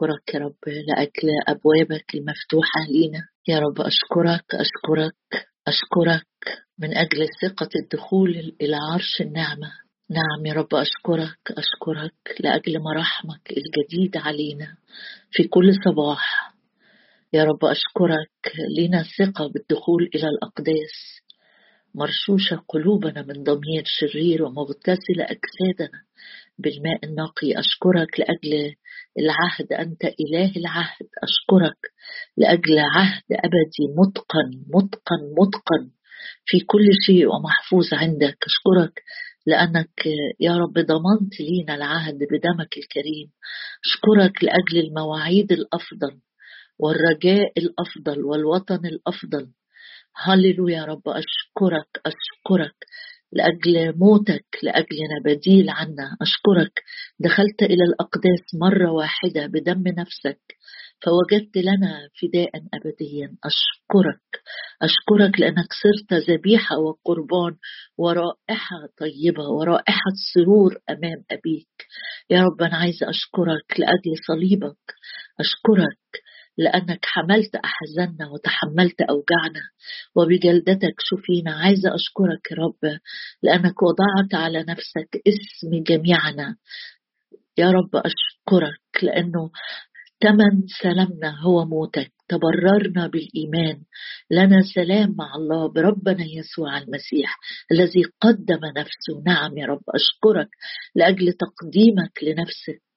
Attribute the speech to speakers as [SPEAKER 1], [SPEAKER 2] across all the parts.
[SPEAKER 1] أشكرك يا رب لأجل أبوابك المفتوحة لينا. يا رب أشكرك أشكرك أشكرك من أجل ثقة الدخول إلى عرش النعمة. نعم يا رب أشكرك أشكرك لأجل مراحمك الجديدة علينا في كل صباح. يا رب أشكرك لنا ثقة بالدخول إلى الأقداس. مرشوشة قلوبنا من ضمير شرير ومغتسلة أجسادنا بالماء النقي. أشكرك لأجل العهد أنت إله العهد أشكرك لأجل عهد أبدي متقن متقن متقن في كل شيء ومحفوظ عندك. أشكرك لأنك يا رب ضمنت لينا العهد بدمك الكريم. أشكرك لأجل المواعيد الأفضل والرجاء الأفضل والوطن الأفضل. هللويا يا رب أشكرك أشكرك لأجل موتك لأجلنا بديل عنا. أشكرك. دخلت إلى الأقداس مرة واحدة بدم نفسك فوجدت لنا فداء أبديا. أشكرك. أشكرك لأنك صرت ذبيحة وقربان ورائحة طيبة ورائحة سرور أمام أبيك. يا رب أنا عايزة أشكرك لأجل صليبك. أشكرك. لأنك حملت أحزاننا وتحملت أوجاعنا. وبجلدتك شفينا عايزة أشكرك يا رب لأنك وضعت على نفسك اسم جميعنا. يا رب أشكرك لأنه ثمن سلامنا هو موتك. تبررنا بالإيمان. لنا سلام مع الله بربنا يسوع المسيح الذي قدم نفسه. نعم يا رب أشكرك لأجل تقديمك لنفسك.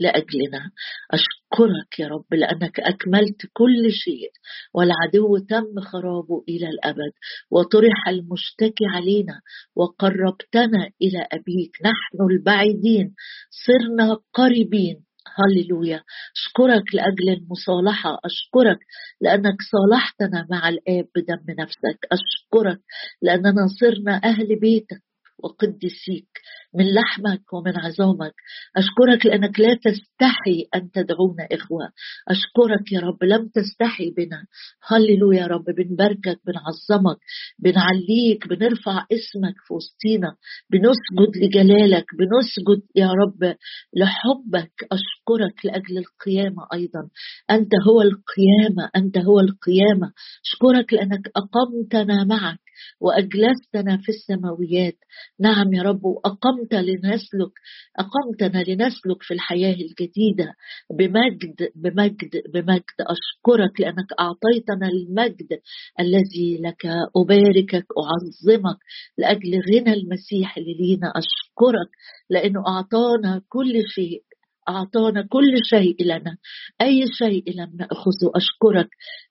[SPEAKER 1] لأجلنا. أشكرك يا رب لأنك أكملت كل شيء والعدو تم خرابه إلى الأبد وطرح المشتكي علينا وقربتنا إلى أبيك. نحن البعيدين صرنا قريبين. هللويا. أشكرك لأجل المصالحة. أشكرك لأنك صالحتنا مع الآب بدم نفسك. أشكرك لأننا صرنا أهل بيتك. وقدسيك من لحمك ومن عظامك. أشكرك لأنك لا تستحي أن تدعونا إخوة. أشكرك يا رب لم تستحي بنا. هللو يا رب بنباركك بنعظمك بنعليك بنرفع اسمك في وسطينا بنسجد لجلالك بنسجد يا رب لحبك. أشكرك لأجل القيامة أيضا. أنت هو القيامة أنت هو القيامة. أشكرك لأنك أقمتنا معك وأجلستنا في السماويات. نعم يا رب وأقمت لنسلك أقمتنا لنسلك في الحياة الجديدة. بمجد بمجد بمجد. أشكرك لأنك أعطيتنا المجد الذي لك أباركك أعظمك لأجل غنى المسيح اللي لينا. أشكرك لأنه أعطانا كل شيء. أعطانا كل شيء لنا. أي شيء لم نأخذه أشكرك.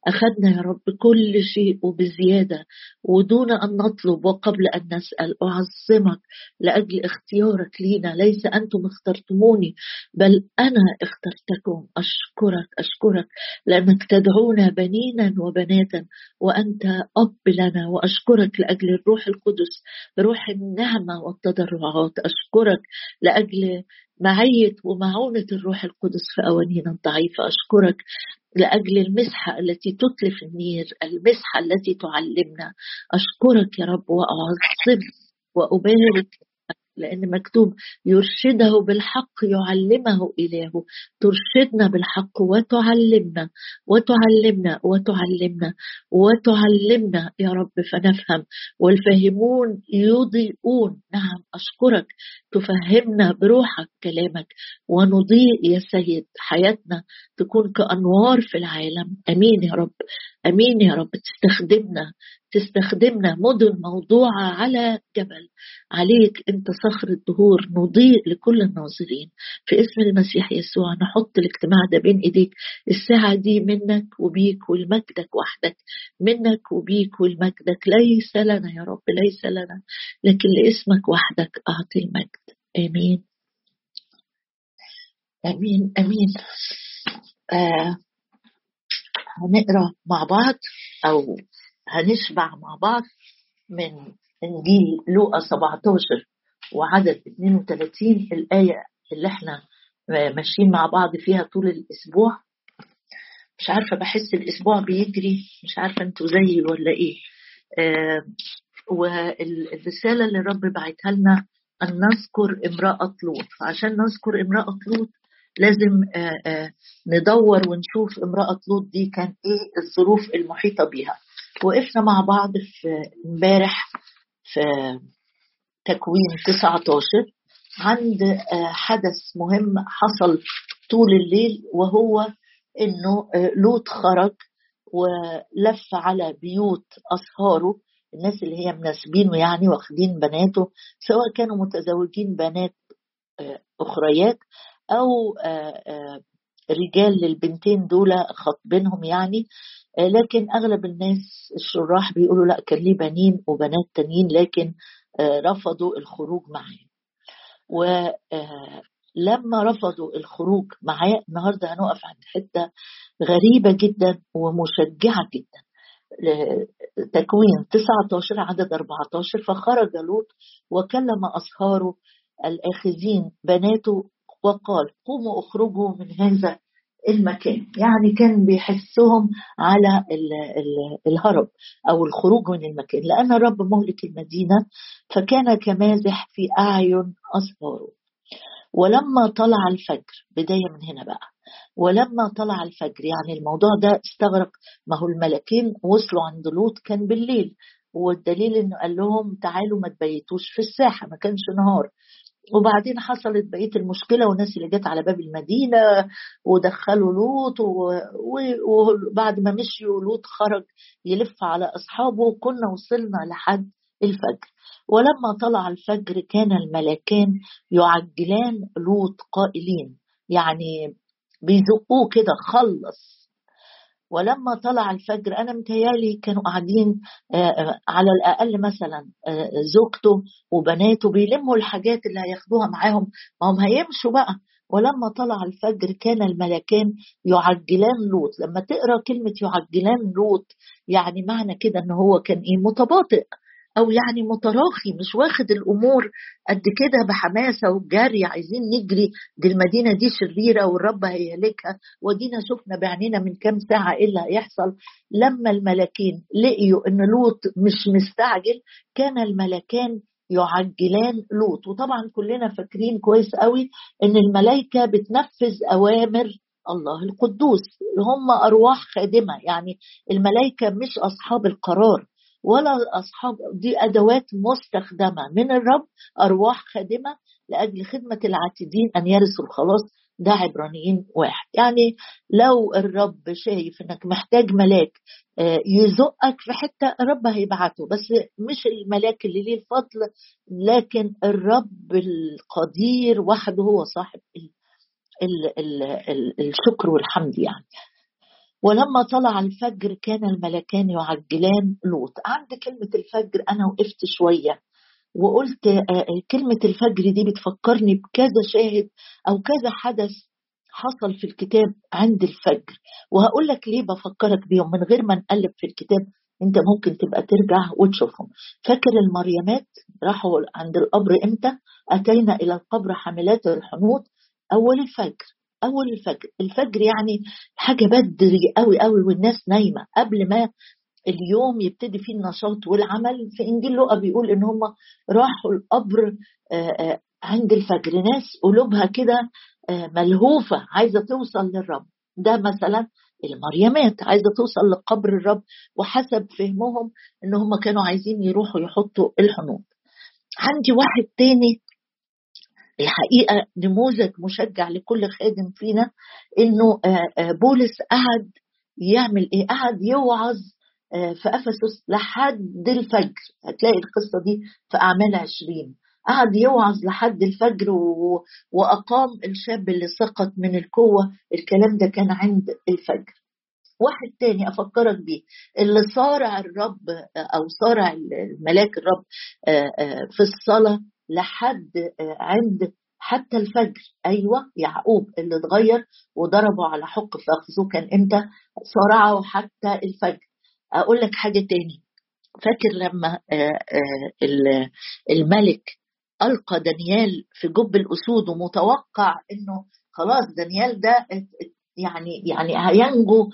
[SPEAKER 1] أخذنا يا رب كل شيء وبزيادة ودون أن نطلب وقبل أن نسأل أعظمك لأجل اختيارك لينا. ليس أنتم اخترتموني بل أنا اخترتكم. أشكرك أشكرك لأنك تدعونا بنينا وبناتا وأنت أب لنا. وأشكرك لأجل الروح القدس روح النعمة والتضرعات. أشكرك لأجل معية ومعونة الروح القدس في أوانينا الضعيفة. أشكرك لأجل المسحة التي تتلف النير المسحة التي تعلمنا. أشكرك يا رب وأعظم وأبارك لأن مكتوب يرشده بالحق يعلمه إلهه ترشدنا بالحق وتعلمنا وتعلمنا وتعلمنا وتعلمنا يا رب فنفهم. والفاهمون يضيئون. نعم أشكرك تفهمنا بروحك كلامك ونضيء يا سيد حياتنا تكون كأنوار في العالم. أمين يا رب. أمين يا رب. تستخدمنا تستخدمنا مدن موضوعة على جبل. عليك أنت صخر الدهور. نضيء لكل الناظرين. في اسم المسيح يسوع نحط الاجتماع ده بين إيديك. الساعة دي منك وبيك ولمجدك وحدك. منك وبيك ولمجدك ليس لنا يا رب ليس لنا. لكن لاسمك وحدك أعطي المجد. آمين. آمين آمين. آه هنقرأ مع بعض أو هنشبع مع بعض من إنجيل لوقا 17 وعدد 32 الآية اللي إحنا ماشيين مع بعض فيها طول الأسبوع. مش عارفة بحس الأسبوع بيجري مش عارفة أنتوا زيي ولا إيه. آه والرسالة اللي الرب بعتها لنا أن نذكر امرأة لوط. عشان نذكر امرأة لوط لازم ندور ونشوف امرأة لوط دي كان إيه الظروف المحيطة بيها. وقفنا مع بعض في امبارح في تكوين 19 عند حدث مهم حصل طول الليل وهو إنه لوط خرج ولف على بيوت اصهاره الناس اللي هي مناسبينه يعني واخدين بناته سواء كانوا متزوجين بنات أخريات أو رجال للبنتين دول خاطبينهم يعني. لكن أغلب الناس الشراح بيقولوا لأ كان ليه بنين وبنات تانيين لكن رفضوا الخروج معاه. ولما رفضوا الخروج معاه النهارده هنقف عند حتة غريبة جدا ومشجعة جدا. تكوين 19 عدد 14 فخرج لوط وكلم أصهاره الآخذين بناته وقال قوموا أخرجوا من هذا المكان. يعني كان بيحسهم على الهرب أو الخروج من المكان لأن الرب مهلك المدينة فكان كمازح في أعين أصهاره ولما طلع الفجر بداية من هنا بقى. ولما طلع الفجر يعني الموضوع ده استغرق. ما هو الملكين وصلوا عند لوط كان بالليل والدليل إنه قال لهم تعالوا ما تبيتوش في الساحة ما كانش نهار. وبعدين حصلت بقية المشكلة والناس اللي جت على باب المدينة ودخلوا لوط وبعد ما مشيوا لوط خرج يلف على أصحابه كنا وصلنا لحد الفجر. ولما طلع الفجر كان الملكان يعجلان لوط قائلين يعني بيزقوه كده خلص. ولما طلع الفجر أنا متهيألي كانوا قاعدين على الأقل مثلا زوجته وبناته بيلموا الحاجات اللي هياخدوها معاهم. ما هم هيمشوا بقى. ولما طلع الفجر كان الملكان يعجلان لوط. لما تقرأ كلمة يعجلان لوط يعني معنى كده إن هو كان إيه متباطئ. أو يعني متراخي مش واخد الأمور قد كده بحماسة وجري عايزين نجري. دي المدينة دي شريرة والرب هيهلكها. ودينا شفنا بعينينا من كام ساعة إيه اللي هيحصل. لما الملكين لقيوا إن لوط مش مستعجل كان الملكان يعجلان لوط. وطبعا كلنا فاكرين كويس قوي إن الملائكه بتنفذ أوامر الله القدوس. هم أرواح خادمة يعني الملائكه مش أصحاب القرار. ولا أصحاب دي أدوات مستخدمة من الرب أرواح خادمة لأجل خدمة العاتدين أن يرثوا الخلاص ده عبرانيين واحد. يعني لو الرب شايف إنك محتاج ملاك يزقك في حتة الرب هيبعته بس مش الملاك اللي ليه الفضل لكن الرب القدير وحده هو صاحب ال ال ال الشكر والحمد يعني. ولما طلع الفجر كان الملكان يعجلان لوط. عند كلمة الفجر أنا وقفت شوية وقلت كلمة الفجر دي بتفكرني بكذا شاهد أو كذا حدث حصل في الكتاب عند الفجر. وهقول لك ليه بفكرك بيهم من غير ما نقلب في الكتاب أنت ممكن تبقى ترجع وتشوفهم. فاكر المريمات؟ راحوا عند القبر إمتى؟ أتينا إلى القبر حاملات الحنوط أول الفجر. أول الفجر. الفجر يعني حاجة بدري قوي قوي والناس نايمة. قبل ما اليوم يبتدي فيه النشاط والعمل في إنجيل لوقا بيقول إن هم راحوا القبر عند الفجر. ناس قلوبها كده ملهوفة عايزة توصل للرب. ده مثلا المريمات عايزة توصل لقبر الرب وحسب فهمهم إن هم كانوا عايزين يروحوا يحطوا الحنوط عندي واحد تاني الحقيقة نموذج مشجع لكل خادم فينا إنه بولس قعد يعمل إيه؟ قعد يوعظ في إفسس لحد الفجر. هتلاقي القصة دي في أعمال عشرين. قعد يوعظ لحد الفجر و... وأقام الشاب اللي سقط من القوة. الكلام ده كان عند الفجر. واحد تاني أفكرك بيه. اللي صارع الرب أو صارع الملاك الرب في الصلاة لحد عند حتى الفجر. أيوه يعقوب اللي اتغير وضربه على حق فاخذوه كان إمتى؟ صارعه حتى الفجر. أقول لك حاجة تاني. فاكر لما الملك ألقى دانيال في جب الأسود ومتوقع إنه خلاص دانيال ده يعني يعني هينجو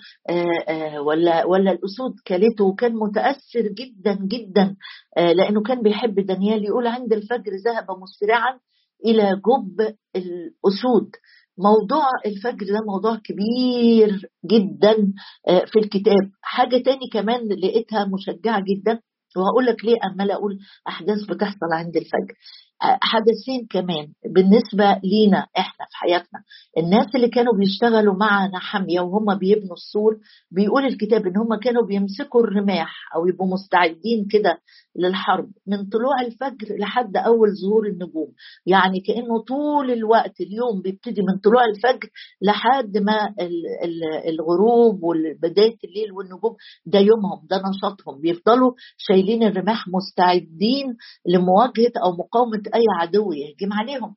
[SPEAKER 1] ولا ولا الأسود كلته وكان متأثر جدا جدا لأنه كان بيحب دانيال يقول عند الفجر ذهب مسرعا إلى جب الأسود. موضوع الفجر ده موضوع كبير جدا آه، في الكتاب. حاجة تاني كمان لقيتها مشجعة جدا وهقول لك ليه عمال أقول أحداث بتحصل عند الفجر. حدثين كمان بالنسبة لينا إحنا في حياتنا. الناس اللي كانوا بيشتغلوا مع نحمية وهم بيبنوا السور بيقول الكتاب إن هم كانوا بيمسكوا الرماح أو يبقوا مستعدين كده للحرب من طلوع الفجر لحد أول ظهور النجوم. يعني كأنه طول الوقت اليوم بيبتدي من طلوع الفجر لحد ما الغروب وبداية الليل والنجوم ده يومهم ده نشاطهم. بيفضلوا شايلين الرماح مستعدين لمواجهة أو مقاومة أي عدو يهجم عليهم.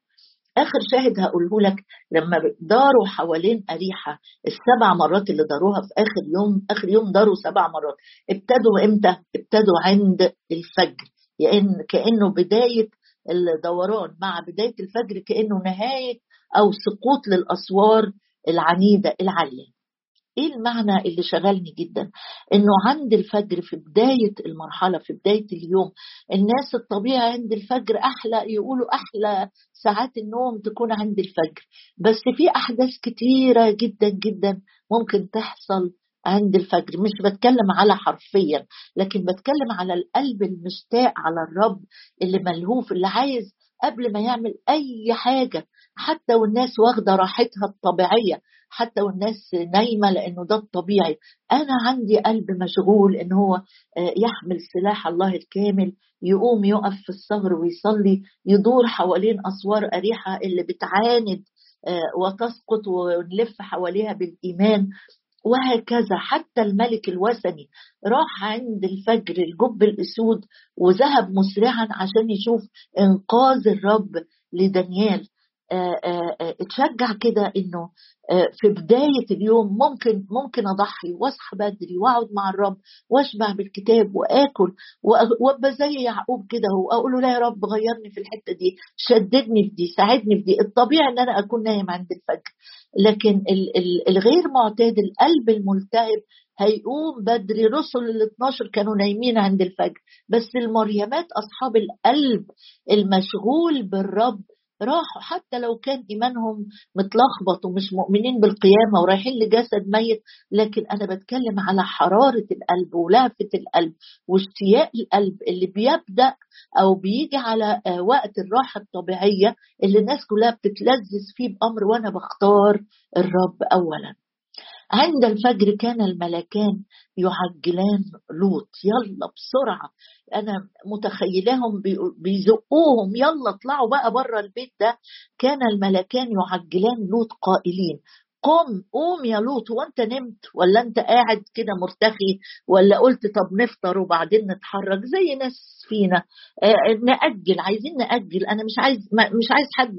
[SPEAKER 1] آخر شاهد هقوله لك لما داروا حوالين أريحة السبع مرات اللي داروها في آخر يوم آخر يوم داروا سبع مرات ابتدوا إمتى؟ ابتدوا عند الفجر يعني كأنه بداية الدوران مع بداية الفجر كأنه نهاية أو سقوط للأسوار العنيدة العالية. إيه المعنى اللي شغلني جدا؟ إنه عند الفجر في بداية المرحلة في بداية اليوم الناس الطبيعي عند الفجر أحلى يقولوا أحلى ساعات النوم تكون عند الفجر. بس في أحداث كتيرة جدا جدا ممكن تحصل عند الفجر. مش بتكلم على حرفيا لكن بتكلم على القلب المشتاق على الرب اللي ملهوف اللي عايز قبل ما يعمل أي حاجة حتى والناس واخدة راحتها الطبيعية. حتى والناس نايمة لأنه ده الطبيعي. أنا عندي قلب مشغول إن هو آه، يحمل سلاح الله الكامل يقوم يقف في الثغر ويصلي يدور حوالين أسوار أريحة اللي بتعاند آه، وتسقط ونلف حواليها بالإيمان وهكذا. حتى الملك الوثني راح عند الفجر الجب الأسود وذهب مسرعا عشان يشوف إنقاذ الرب لدانيال. اتشجع كده إنه في بداية اليوم ممكن ممكن أضحي وأصحى بدري وأقعد مع الرب وأشبع بالكتاب وآكل وأبقى زي يعقوب كده وأقول له لا يا رب غيرني في الحتة دي شددني في دي ساعدني في دي. الطبيعي إن أنا أكون نايم عند الفجر لكن الغير معتاد القلب الملتهب هيقوم بدري. رسل ال 12 كانوا نايمين عند الفجر بس المريمات أصحاب القلب المشغول بالرب راحوا حتى لو كان إيمانهم متلخبط ومش مؤمنين بالقيامة ورايحين لجسد ميت لكن أنا بتكلم على حرارة القلب ولهفه القلب واشتياق القلب اللي بيبدأ أو بيجي على آه، وقت الراحة الطبيعية اللي الناس كلها بتتلذذ فيه بأمر وأنا بختار الرب اولا. عند الفجر كان الملكان يعجلان لوط. يلا بسرعة. أنا متخيلاهم بيزقوهم. يلا اطلعوا بقى بره البيت ده. كان الملكان يعجلان لوط قائلين. قم قوم يا لوط. وانت نمت ولا أنت قاعد كده مرتخي؟ ولا قلت طب نفطر وبعدين نتحرك؟ زي ناس فينا. آه نأجل. عايزين نأجل. أنا مش عايز مش عايز حد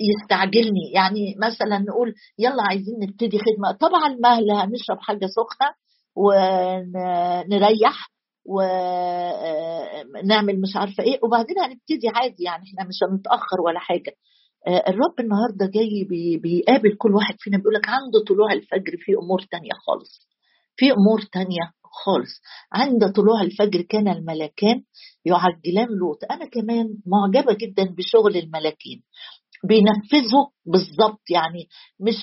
[SPEAKER 1] يستعجلني. يعني مثلا نقول يلا عايزين نبتدي خدمة. طبعا مهله نشرب حاجة سخنة ونريح ونعمل مش عارفة إيه وبعدين هنبتدي عادي. يعني إحنا مش هنتأخر ولا حاجة. الرب النهارده جاي بيقابل كل واحد فينا بيقول لك عنده طلوع الفجر في أمور تانية خالص. في أمور تانية خالص. عند طلوع الفجر كان الملكان يعجلان لوط. أنا كمان معجبة جدا بشغل الملاكين. بينفذوا بالظبط يعني مش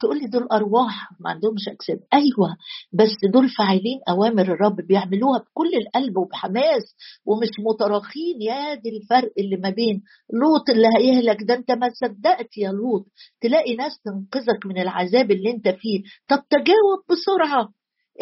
[SPEAKER 1] تقول لي دول أرواح ما عندهمش اجساد أيوه بس دول فاعلين أوامر الرب بيعملوها بكل القلب وبحماس ومش متراخين. يا دي الفرق اللي ما بين لوط اللي هيهلك ده أنت ما صدقت يا لوط. تلاقي ناس تنقذك من العذاب اللي أنت فيه. طب تجاوب بسرعة.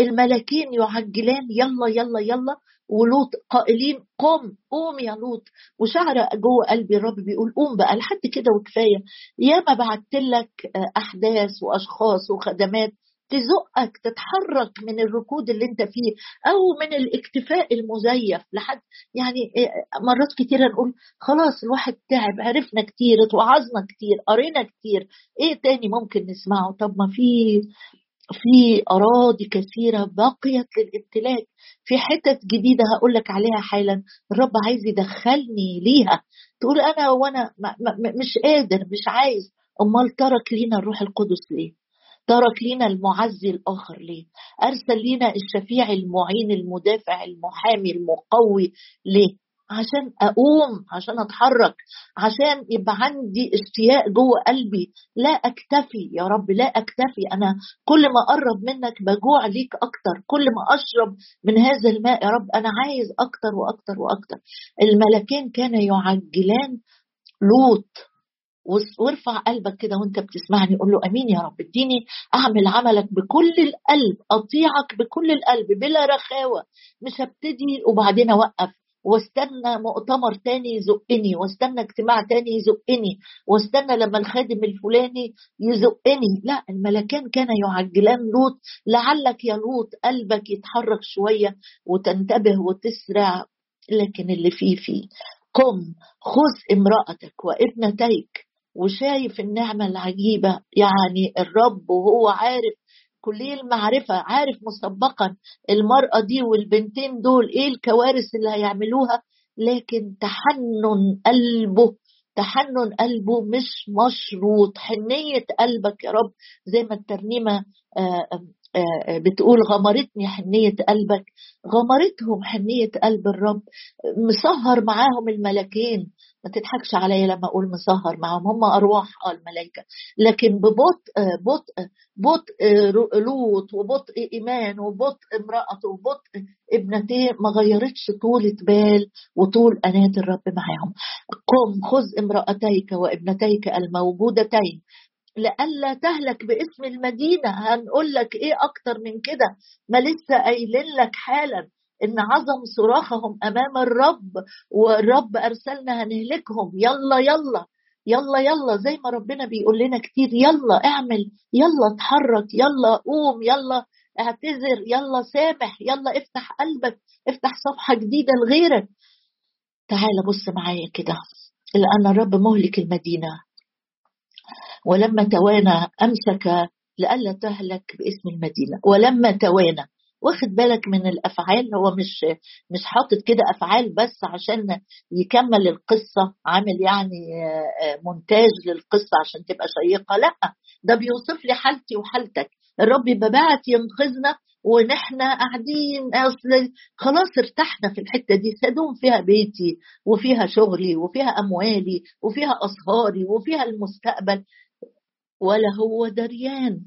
[SPEAKER 1] الملاكين يعجلان يلا يلا يلا. ولوط قائلين قم قوم يا لوط. وشعر جوه قلبي الرب بيقول قوم بقى لحد كده وكفاية. ياما بعت لك آه، أحداث وأشخاص وخدمات تزقك تتحرك من الركود اللي أنت فيه أو من الاكتفاء المزيف لحد يعني آه، مرات كتيرة نقول خلاص الواحد تعب عرفنا كتير اتوعظنا كتير قرينا كتير. إيه تاني ممكن نسمعه؟ طب ما في في أراضي كثيرة بقيت للامتلاك في حتت جديدة هقول لك عليها حالا. الرب عايز يدخلني ليها. تقول أنا وأنا مش قادر مش عايز. أمال ترك لينا الروح القدس ليه؟ ترك لينا المعزي الآخر ليه؟ أرسل لينا الشفيع المعين المدافع المحامي المقوي ليه؟ عشان أقوم عشان أتحرك عشان يبقى عندي اشتياق جوه قلبي. لا أكتفي يا رب لا أكتفي. أنا كل ما أقرب منك بجوع ليك أكتر. كل ما أشرب من هذا الماء يا رب أنا عايز أكتر وأكتر وأكتر. الملكين كان يعجلان لوط. وارفع قلبك كده وانت بتسمعني قول له أمين يا رب. اديني أعمل عملك بكل القلب أطيعك بكل القلب بلا رخاوة. مش هبتدي وبعدين أوقف. واستنى مؤتمر تاني يزقني واستنى اجتماع تاني يزقني واستنى لما الخادم الفلاني يزقني. لا الملكان كان يعجلان لوط لعلك يا لوط قلبك يتحرك شوية وتنتبه وتسرع. لكن اللي فيه فيه. قم خذ امرأتك وابنتيك وشايف النعمة العجيبة. يعني الرب وهو عارف كلية المعرفة عارف مسبقا المرأة دي والبنتين دول إيه الكوارث اللي هيعملوها؟ لكن تحنن قلبه تحنن قلبه مش مشروط. حنية قلبك يا رب زي ما الترنيمة آه، آه، بتقول غمرتني حنية قلبك. غمرتهم حنية قلب الرب. مسهر معاهم الملكين. ما تضحكش عليا لما أقول مسهر معهم هم أرواح آه الملائكة. لكن ببطء بطء بطء لوط وبطء إيمان وبطء امراته وبطء ابنتين ما غيرتش طولة بال وطول أنات الرب معاهم. قم خذ امرأتيك وابنتيك الموجودتين. لئلا تهلك باسم المدينة. هنقول لك إيه أكتر من كده؟ ما لسه قايلين لك حالا. إن عظم صراخهم أمام الرب والرب أرسلنا هنهلكهم. يلا يلا يلا يلا. زي ما ربنا بيقول لنا كتير يلا اعمل يلا اتحرك يلا قوم يلا اعتذر يلا سامح يلا افتح قلبك افتح صفحة جديدة لغيرك. تعال بص معايا كده. لأن الرب مهلك المدينة. ولما توانى أمسك لئلا تهلك باسم المدينة. ولما توانى واخد بالك من الأفعال؟ هو مش مش حاطط كده أفعال بس عشان يكمل القصة عامل يعني آه، مونتاج للقصة عشان تبقى شيقة؟ لأ ده بيوصف لي حالتي وحالتك. الرب يبقى بعت ينقذنا ونحن قاعدين أصل خلاص ارتحنا في الحتة دي سدوم فيها بيتي وفيها شغلي وفيها أموالي وفيها أسهاري وفيها المستقبل ولا هو دريان.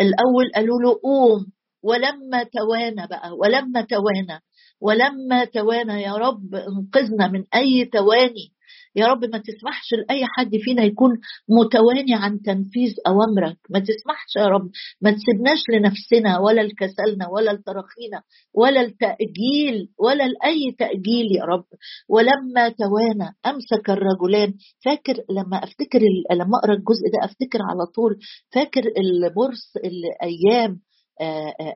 [SPEAKER 1] الأول قالوا له قوم ولما توانى بقى ولما توانى ولما توانى يا رب انقذنا من أي تواني. يا رب ما تسمحش لأي حد فينا يكون متواني عن تنفيذ أوامرك. ما تسمحش يا رب ما تسيبناش لنفسنا ولا لكسلنا ولا لتراخينا ولا التاجيل ولا لأي تأجيل يا رب. ولما توانى أمسك الرجلان فاكر لما أفتكر لما أقرأ الجزء ده أفتكر على طول فاكر البورس الأيام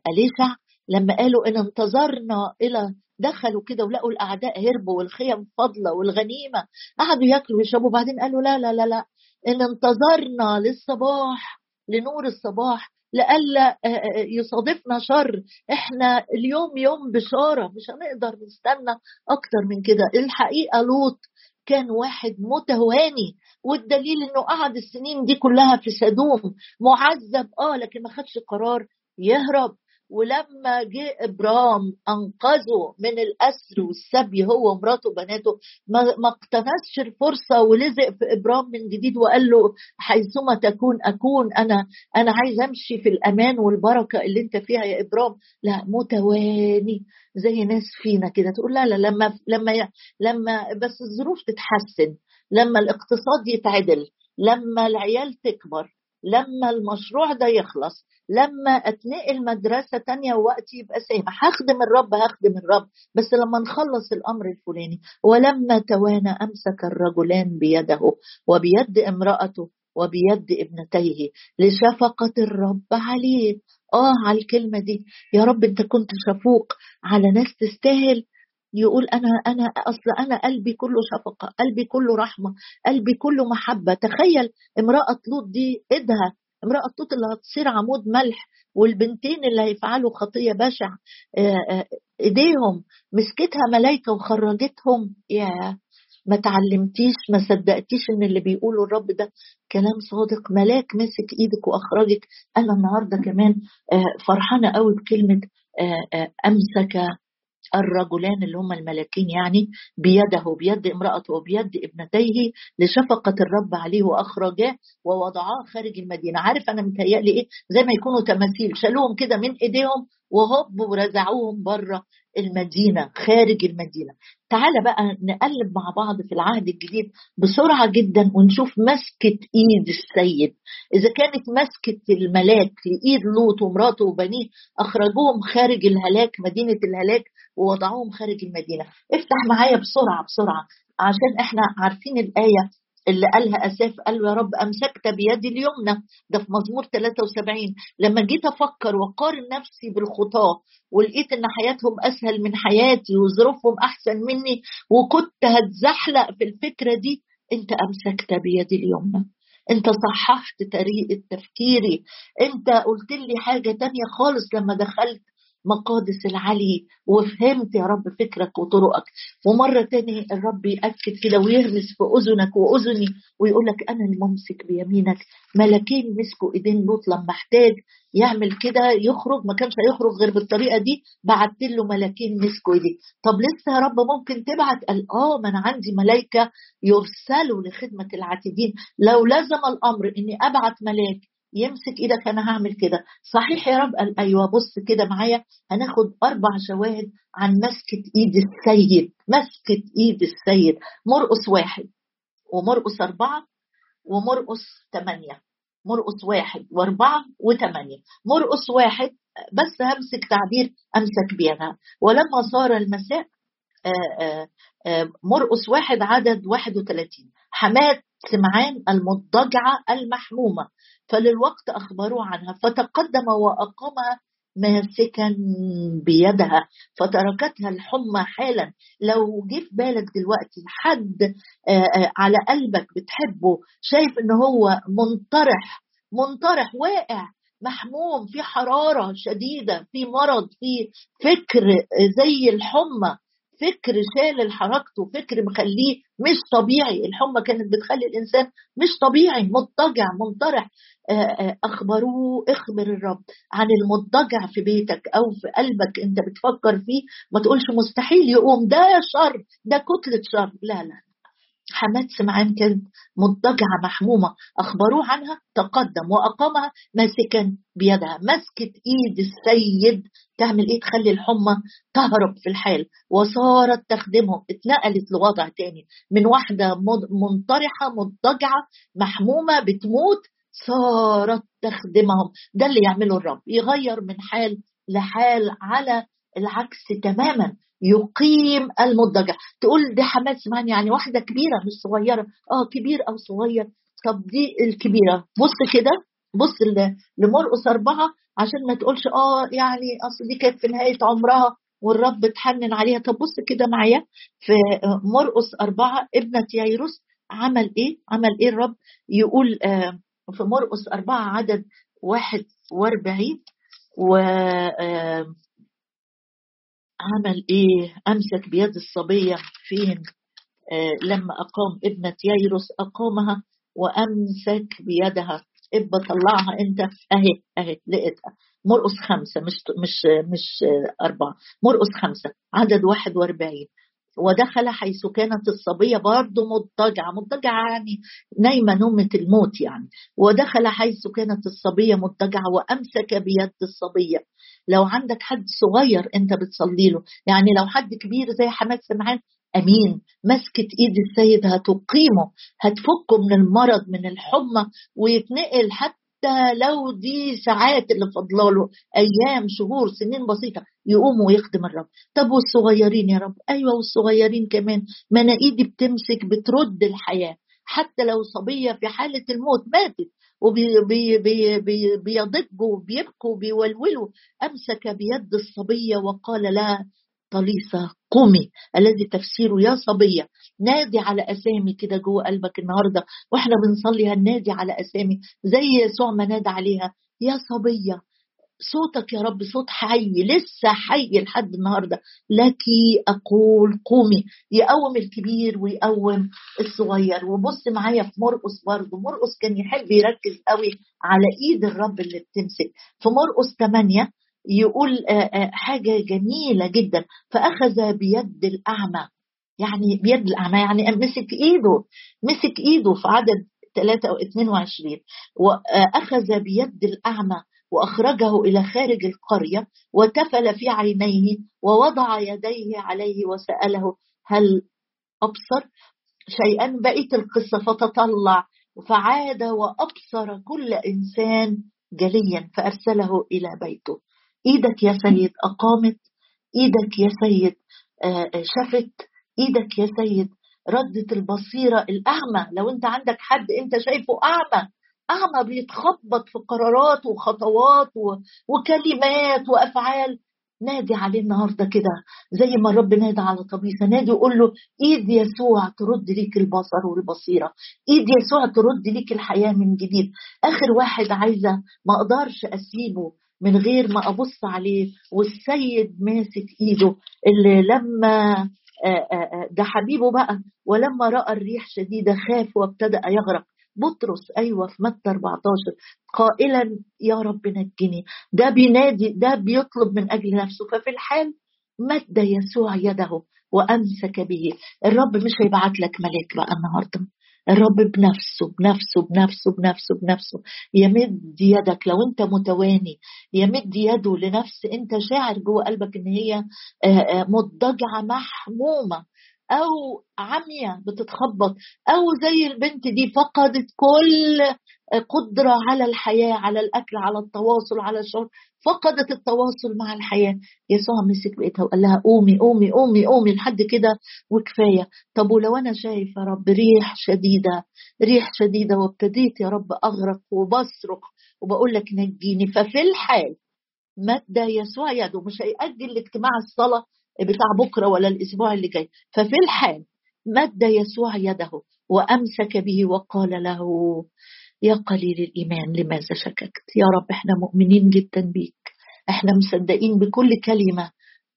[SPEAKER 1] أليسع لما قالوا إن انتظرنا إلى دخلوا كده ولقوا الأعداء هربوا والخيم فاضلة والغنيمة قعدوا ياكلوا ويشربوا بعدين قالوا لا لا لا لا إن انتظرنا للصباح لنور الصباح لئلا آه، يصادفنا شر. إحنا اليوم يوم بشارة مش هنقدر نستنى أكتر من كده. الحقيقة لوط كان واحد متواني والدليل إنه قعد السنين دي كلها في سدوم معذب آه لكن ما خدش قرار. يهرب. ولما جه ابرام أنقذه من الأسر والسبي هو ومراته وبناته ما اقتنسش الفرصة ولزق في ابرام من جديد وقال له حيثما تكون أكون أنا أنا عايز أمشي في الأمان والبركة اللي أنت فيها يا ابرام لا متواني زي ناس فينا كده. تقول لا لا لما لما لما بس الظروف تتحسن لما الاقتصاد يتعدل لما العيال تكبر لما المشروع ده يخلص لما أتنقل مدرسة تانية ووقتي يبقى سامح هخدم الرب هخدم الرب. بس لما نخلص الأمر الفلاني ولما توانى أمسك الرجلان بيده وبيد امرأته وبيد ابنتيه لشفقة الرب عليه. آه على الكلمة دي. يا رب أنت كنت شفوق على ناس تستاهل يقول أنا أنا أصل أنا قلبي كله شفقة قلبي كله رحمة قلبي كله محبة. تخيل امرأة لوط دي إيدها امرأة لوط اللي هتصير عمود ملح والبنتين اللي هيفعلوا خطية بشع آه، آه، إيديهم مسكتها ملايكة وخرجتهم. يا ما تعلمتيش ما صدقتيش إن اللي بيقوله الرب ده كلام صادق. ملاك مسك إيدك وأخرجك. أنا النهارده كمان آه، فرحانة قوي بكلمة أمسك الرجلان اللي هم الملاكين يعني بيده بيد امرأته وبيد ابنتيه لشفقة الرب عليه وأخرجاه ووضعاه خارج المدينة. عارف أنا متهيألي إيه؟ زي ما يكونوا تماثيل شالوهم كده من إيديهم وهب ورزعوهم بره. المدينة خارج المدينة. تعالى بقى نقلب مع بعض في العهد الجديد بسرعة جدا ونشوف مسكة إيد السيد. إذا كانت مسكة الملاك لإيد لوط ومراته وبنيه أخرجوهم خارج الهلاك مدينة الهلاك ووضعوهم خارج المدينة. افتح معايا بسرعة بسرعة عشان إحنا عارفين الآية اللي قالها أساف قال يا رب أمسكت بيدي اليمنى. ده في مزمور 73 لما جيت أفكر وقارن نفسي بالخطاة ولقيت إن حياتهم أسهل من حياتي وظروفهم أحسن مني وكنت هتزحلق في الفكرة دي أنت أمسكت بيدي اليمنى. أنت صححت طريقة تفكيري. أنت قلت لي حاجة تانية خالص لما دخلت مقادس العلي وفهمت يا رب فكرك وطرقك. ومرة تاني الرب يأكد كده ويهمس في أذنك وأذني ويقول لك أنا الممسك بيمينك. ملكين مسكوا إيدين لوط لما احتاج يعمل كده يخرج ما كانش هيخرج غير بالطريقة دي بعت له ملاكين مسكوا إيديه. طب لسه يا رب ممكن تبعت قال آه ما أنا عندي ملايكة يرسلوا لخدمة العاتدين لو لزم الأمر إني أبعت ملاك يمسك إيدك أنا هعمل كده. صحيح يا رب؟ قال أيوه بص كده معايا. هناخد أربع شواهد عن مسكة إيد السيد. مسكة إيد السيد. مرقص واحد ومرقص أربعة ومرقص ثمانيه مرقص واحد وأربعة وثمانيه مرقص واحد بس همسك تعبير أمسك بيها. ولما صار المساء مرقص واحد عدد 31 حماد سمعان المضجعة المحمومة. فللوقت أخبروه عنها. فتقدم وأقامها ماسكا بيدها. فتركتها الحمى حالا. لو جه في بالك دلوقتي حد على قلبك بتحبه شايف إن هو منطرح منطرح واقع محموم في حرارة شديدة في مرض في فكر زي الحمى. فكر شال حركته فكر مخليه مش طبيعي. الحمى كانت بتخلي الإنسان مش طبيعي مضطجع منطرح. أخبروه اخبر الرب عن المضطجع في بيتك أو في قلبك أنت بتفكر فيه. ما تقولش مستحيل يقوم ده شر ده كتلة شر. لا لا. حماد سمعان كانت مضطجعة محمومة أخبروه عنها تقدم وأقامها ماسكا بيدها مسكت إيد السيد تعمل إيه؟ تخلي الحمى تهرب في الحال. وصارت تخدمهم اتنقلت لوضع تاني. من واحدة منطرحة مضطجعة محمومة بتموت صارت تخدمهم. ده اللي يعمله الرب يغير من حال لحال على العكس تماما. يقيم المضجع. تقول دي حماد سمعني يعني واحدة كبيرة مش صغيرة. آه كبير أو صغير. طب دي الكبيرة. بص كده بص لمرقص أربعة عشان ما تقولش آه يعني أصل دي كانت في نهاية عمرها والرب اتحنن عليها. طب بص كده معايا. في مرقص أربعة ابنة ييروس عمل إيه؟ عمل إيه الرب؟ يقول آه في مرقص أربعة عدد واحد وأربعين و آه عمل إيه؟ أمسك بيد الصبية فين؟ آه لما أقام ابنة ييروس أقامها وأمسك بيدها. ابا طلعها أنت. أهي أهي لقيتها. مرقص خمسة مش مش مش أربعة. مرقص خمسة عدد واحد وأربعين. ودخل حيث كانت الصبية برضه مضطجعة مضطجعة يعني نايمة نومة الموت يعني. ودخل حيث كانت الصبية مضطجعة وأمسك بيد الصبية. لو عندك حد صغير أنت بتصلي له يعني لو حد كبير زي حماد سمعان أمين مسكه إيد السيد هتقيمه هتفكه من المرض من الحمى ويتنقل حتى حتى لو دي ساعات اللي فضلاله أيام شهور سنين بسيطة يقوم ويخدم الرب. طب والصغيرين يا رب؟ أيوه والصغيرين كمان. ما أنا إيدي بتمسك بترد الحياة. حتى لو صبية في حالة الموت ماتت وبيضجوا وبيبكوا وبيولولوا أمسك بيد الصبية وقال لها طليسة قومي الذي تفسيره يا صبية. نادي على أسامي كده جوه قلبك النهاردة وإحنا بنصلي هنادي على أسامي زي يسوع ما نادى عليها. يا صبية صوتك يا رب صوت حي لسه حي لحد النهارده. لك أقول قومي يقوم الكبير ويقوم الصغير. وبص معايا في مرقص برضه مرقص كان يحب يركز قوي على إيد الرب اللي بتمسك. في مرقص 8 يقول حاجة جميلة جدا. فأخذ بيد الأعمى. يعني بيد الأعمى يعني مسك إيده مسك إيده في عدد 3 أو 22 وأخذ بيد الأعمى وأخرجه إلى خارج القرية وتفل في عينيه ووضع يديه عليه وسأله هل أبصر؟ شيئا بقيت القصة. فتطلع فعاد وأبصر كل إنسان جليا فأرسله إلى بيته. إيدك يا سيد أقامت إيدك يا سيد آه، آه، شفت إيدك يا سيد ردت البصيرة الأعمى. لو أنت عندك حد أنت شايفه أعمى أعمى بيتخبط في قرارات وخطوات وكلمات وأفعال. نادي عليه النهارده كده زي ما الرب نادى على طبيسه نادي وقول له إيد يسوع ترد ليك البصر والبصيرة. إيد يسوع ترد ليك الحياة من جديد. آخر واحد عايزة ما أقدرش أسيبه. من غير ما أبص عليه والسيد ماسك إيده اللي لما ده حبيبه بقى ولما رأى الريح شديدة خاف وابتدأ يغرق. بطرس أيوه في متى 14 قائلا يا رب نجني. ده بينادي ده بيطلب من أجل نفسه. ففي الحال مد يسوع يده وأمسك به. الرب مش هيبعت لك ملاك بقى النهارده. الرب بنفسه بنفسه بنفسه بنفسه بنفسه. يمد يدك لو أنت متواني يمد يده لنفس أنت شاعر جوه قلبك إن هي مضجعة محمومة. أو عمية بتتخبط أو زي البنت دي فقدت كل قدرة على الحياة على الأكل على التواصل على الشعور فقدت التواصل مع الحياة. يسوع مسك بإيدها وقال لها قومي قومي قومي قومي لحد كده وكفاية. طب ولو أنا شايف يا رب ريح شديدة ريح شديدة وابتديت يا رب أغرق وبصرخ وبقول لك نجيني. ففي الحال مد يسوع يده مش هيأجل لاجتماع الصلاة بتاع بكرة ولا الأسبوع اللي جاي. ففي الحال مد يسوع يده وأمسك به وقال له يا قليل الإيمان لماذا شككت؟ يا رب إحنا مؤمنين جدا بيك. إحنا مصدقين بكل كلمة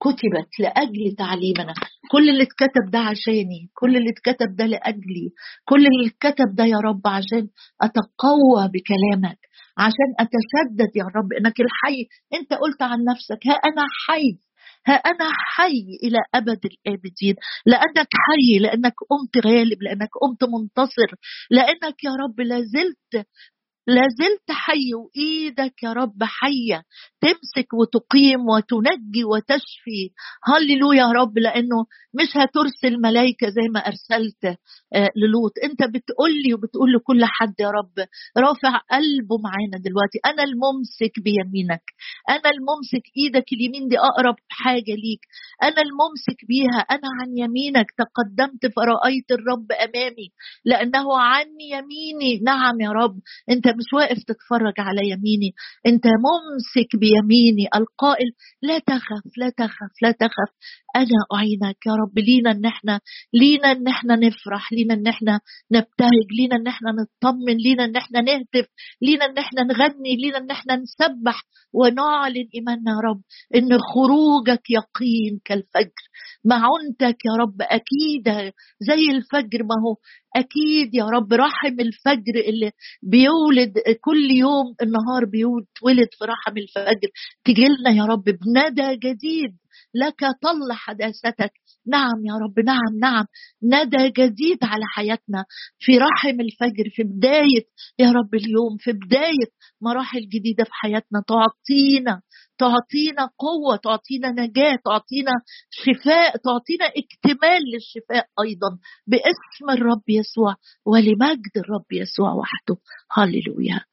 [SPEAKER 1] كتبت لأجل تعليمنا. كل اللي اتكتب ده عشاني كل اللي اتكتب ده لأجلي. كل اللي اتكتب ده يا رب عشان أتقوى بكلامك عشان أتشدد يا رب. إنك الحي أنت قلت عن نفسك ها أنا حي. ها أنا حي إلى أبد الآبدين. لأنك حي لأنك قمت غالب لأنك قمت منتصر. لأنك يا رب لازلت لازلت حي وايدك يا رب حية. تمسك وتقيم وتنجي وتشفي. هللويا يا رب لأنه مش هترسل ملائكه زي ما أرسلت آه، للوط. أنت بتقول لي وبتقول لكل حد يا رب رافع قلبه معانا دلوقتي. أنا الممسك بيمينك. أنا الممسك إيدك اليمين دي أقرب حاجة ليك. أنا الممسك بيها. أنا عن يمينك. تقدمت فرأيت الرب أمامي. لأنه عن يميني. نعم يا رب. أنت مش واقف تتفرج على يميني. أنت ممسك بيميني. القائل لا تخف لا تخف لا تخف. أنا أعينك يا رب. لينا إن إحنا لينا إن إحنا نفرح. لينا إن إحنا نبتهج. لينا إن إحنا نطمن. لينا إن إحنا نهتف. لينا إن إحنا نغني. لينا إن إحنا نسبح ونعلن إيماننا يا رب. إن خروجك يقين كالفجر. معونتك يا رب. أكيد زي الفجر ما هو. أكيد يا رب رحم الفجر اللي بيولد كل يوم النهار بيتولد في رحم الفجر. تجيلنا يا رب بندى جديد. لك طل حداثتك. نعم يا رب نعم نعم. ندى جديد على حياتنا. في رحم الفجر في بداية يا رب اليوم في بداية مراحل جديدة في حياتنا. تعطينا تعطينا قوة تعطينا نجاة تعطينا شفاء تعطينا اكتمال للشفاء أيضا باسم الرب يسوع ولمجد الرب يسوع وحده. هللويا.